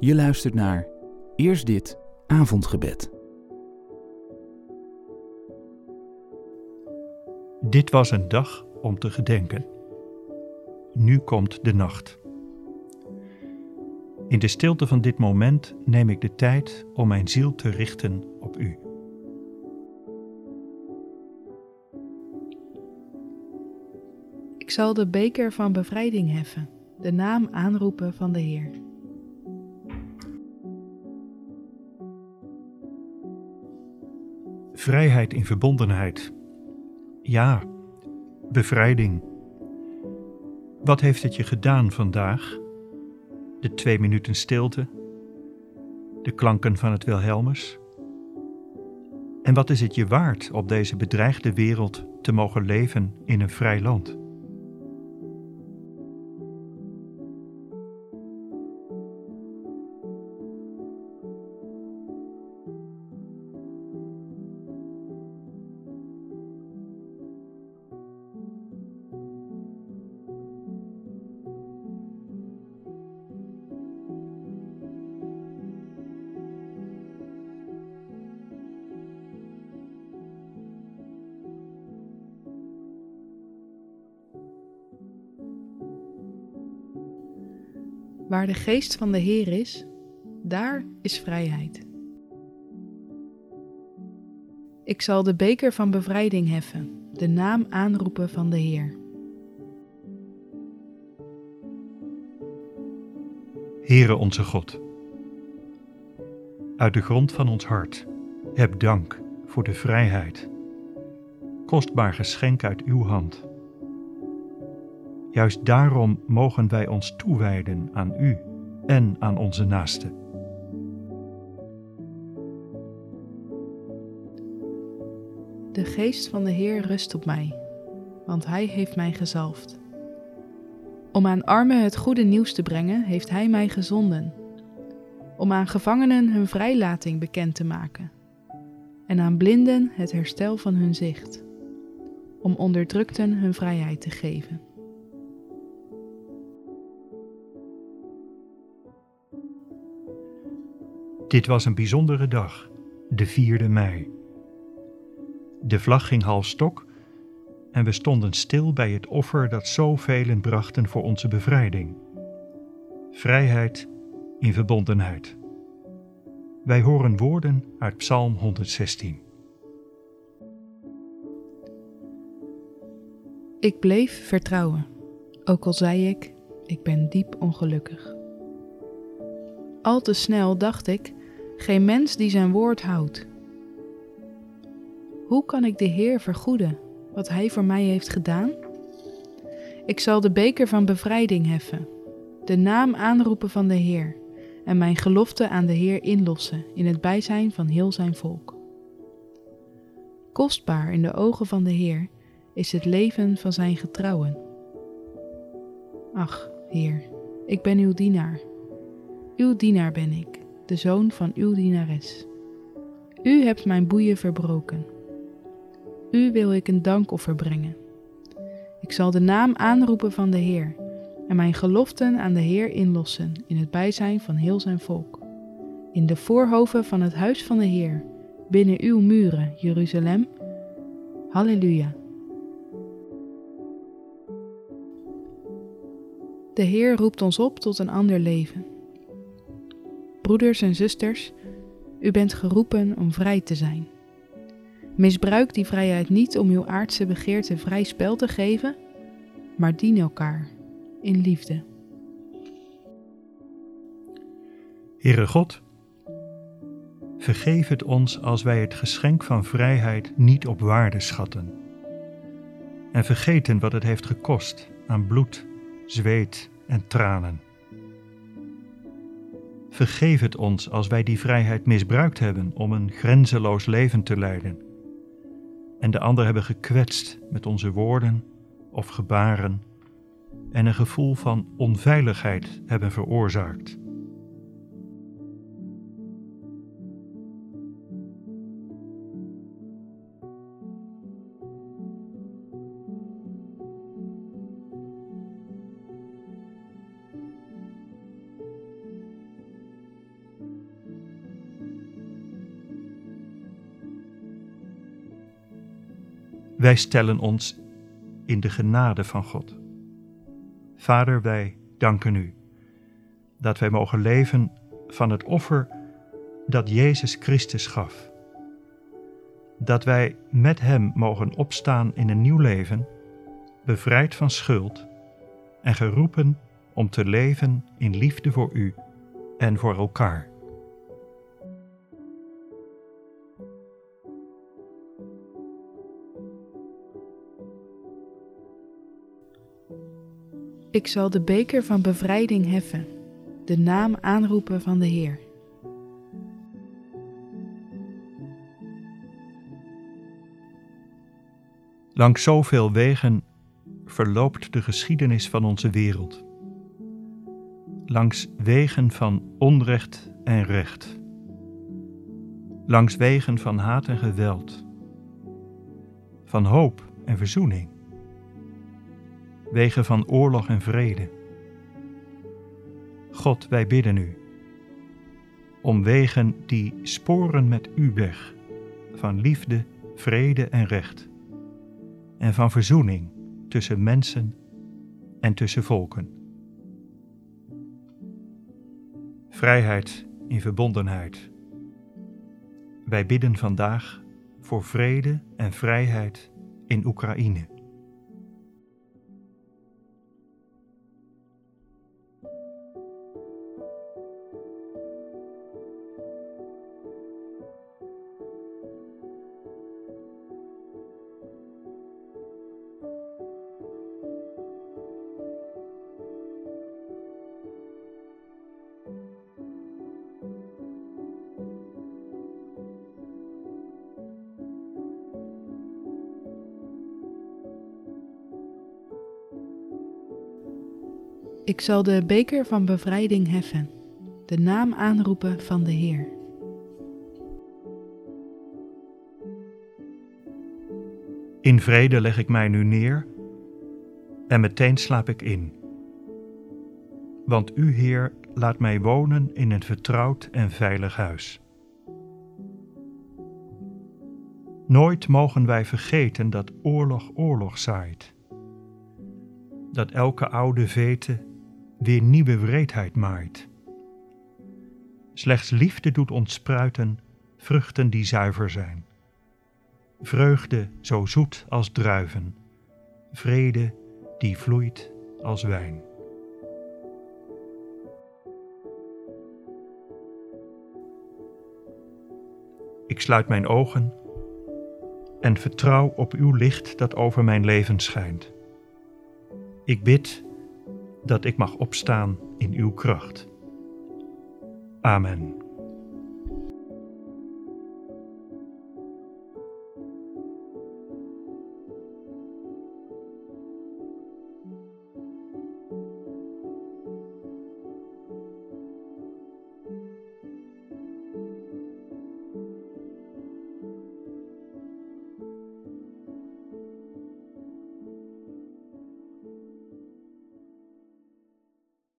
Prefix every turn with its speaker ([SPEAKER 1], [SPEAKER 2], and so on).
[SPEAKER 1] Je luistert naar Eerst dit avondgebed.
[SPEAKER 2] Dit was een dag om te gedenken. Nu komt de nacht. In de stilte van dit moment neem ik de tijd om mijn ziel te richten op U.
[SPEAKER 3] Ik zal de beker van bevrijding heffen, de naam aanroepen van de Heer.
[SPEAKER 2] Vrijheid in verbondenheid. Ja, bevrijding. Wat heeft het je gedaan vandaag? De twee minuten stilte? De klanken van het Wilhelmus? En wat is het je waard op deze bedreigde wereld te mogen leven in een vrij land?
[SPEAKER 3] Waar de geest van de Heer is, daar is vrijheid. Ik zal de beker van bevrijding heffen, de naam aanroepen van de Heer.
[SPEAKER 2] Heere onze God, uit de grond van ons hart heb dank voor de vrijheid, kostbaar geschenk uit uw hand. Juist daarom mogen wij ons toewijden aan U en aan onze naasten.
[SPEAKER 3] De geest van de Heer rust op mij, want Hij heeft mij gezalfd. Om aan armen het goede nieuws te brengen, heeft Hij mij gezonden. Om aan gevangenen hun vrijlating bekend te maken. En aan blinden het herstel van hun zicht. Om onderdrukten hun vrijheid te geven.
[SPEAKER 2] Dit was een bijzondere dag, de 4e mei. De vlag ging half stok en we stonden stil bij het offer dat zoveel brachten voor onze bevrijding. Vrijheid in verbondenheid. Wij horen woorden uit Psalm 116.
[SPEAKER 3] Ik bleef vertrouwen, ook al zei ik, ik ben diep ongelukkig. Al te snel dacht ik, geen mens die zijn woord houdt. Hoe kan ik de Heer vergoeden wat Hij voor mij heeft gedaan? Ik zal de beker van bevrijding heffen, de naam aanroepen van de Heer en mijn gelofte aan de Heer inlossen in het bijzijn van heel zijn volk. Kostbaar in de ogen van de Heer is het leven van zijn getrouwen. Ach, Heer, ik ben uw dienaar. Uw dienaar ben ik de zoon van uw dienares. U hebt mijn boeien verbroken. U wil ik een dankoffer brengen. Ik zal de naam aanroepen van de Heer en mijn geloften aan de Heer inlossen in het bijzijn van heel zijn volk. In de voorhoven van het huis van de Heer, binnen uw muren, Jeruzalem. Halleluja. De Heer roept ons op tot een ander leven. Broeders en zusters, u bent geroepen om vrij te zijn. Misbruik die vrijheid niet om uw aardse begeerte vrij spel te geven, maar dien elkaar in liefde.
[SPEAKER 2] Heere God, vergeef het ons als wij het geschenk van vrijheid niet op waarde schatten en vergeten wat het heeft gekost aan bloed, zweet en tranen. Vergeef het ons als wij die vrijheid misbruikt hebben om een grenzeloos leven te leiden en de ander hebben gekwetst met onze woorden of gebaren en een gevoel van onveiligheid hebben veroorzaakt. Wij stellen ons in de genade van God. Vader, wij danken u dat wij mogen leven van het offer dat Jezus Christus gaf. Dat wij met Hem mogen opstaan in een nieuw leven, bevrijd van schuld en geroepen om te leven in liefde voor U en voor elkaar.
[SPEAKER 3] Ik zal de beker van bevrijding heffen, de naam aanroepen van de Heer.
[SPEAKER 2] Langs zoveel wegen verloopt de geschiedenis van onze wereld. Langs wegen van onrecht en recht. Langs wegen van haat en geweld. Van hoop en verzoening. Wegen van oorlog en vrede. God, wij bidden u om wegen die sporen met u weg van liefde, vrede en recht en van verzoening tussen mensen en tussen volken. Vrijheid in verbondenheid. Wij bidden vandaag voor vrede en vrijheid in Oekraïne.
[SPEAKER 3] Ik zal de beker van bevrijding heffen, de naam aanroepen van de Heer.
[SPEAKER 2] In vrede leg ik mij nu neer en meteen slaap ik in. Want U, Heer, laat mij wonen in een vertrouwd en veilig huis. Nooit mogen wij vergeten dat oorlog oorlog zaait. Dat elke oude vete weer nieuwe wreedheid maait. Slechts liefde doet ontspruiten vruchten die zuiver zijn. Vreugde zo zoet als druiven, vrede die vloeit als wijn. Ik sluit mijn ogen en vertrouw op uw licht dat over mijn leven schijnt. Ik bid dat ik mag opstaan in uw kracht. Amen.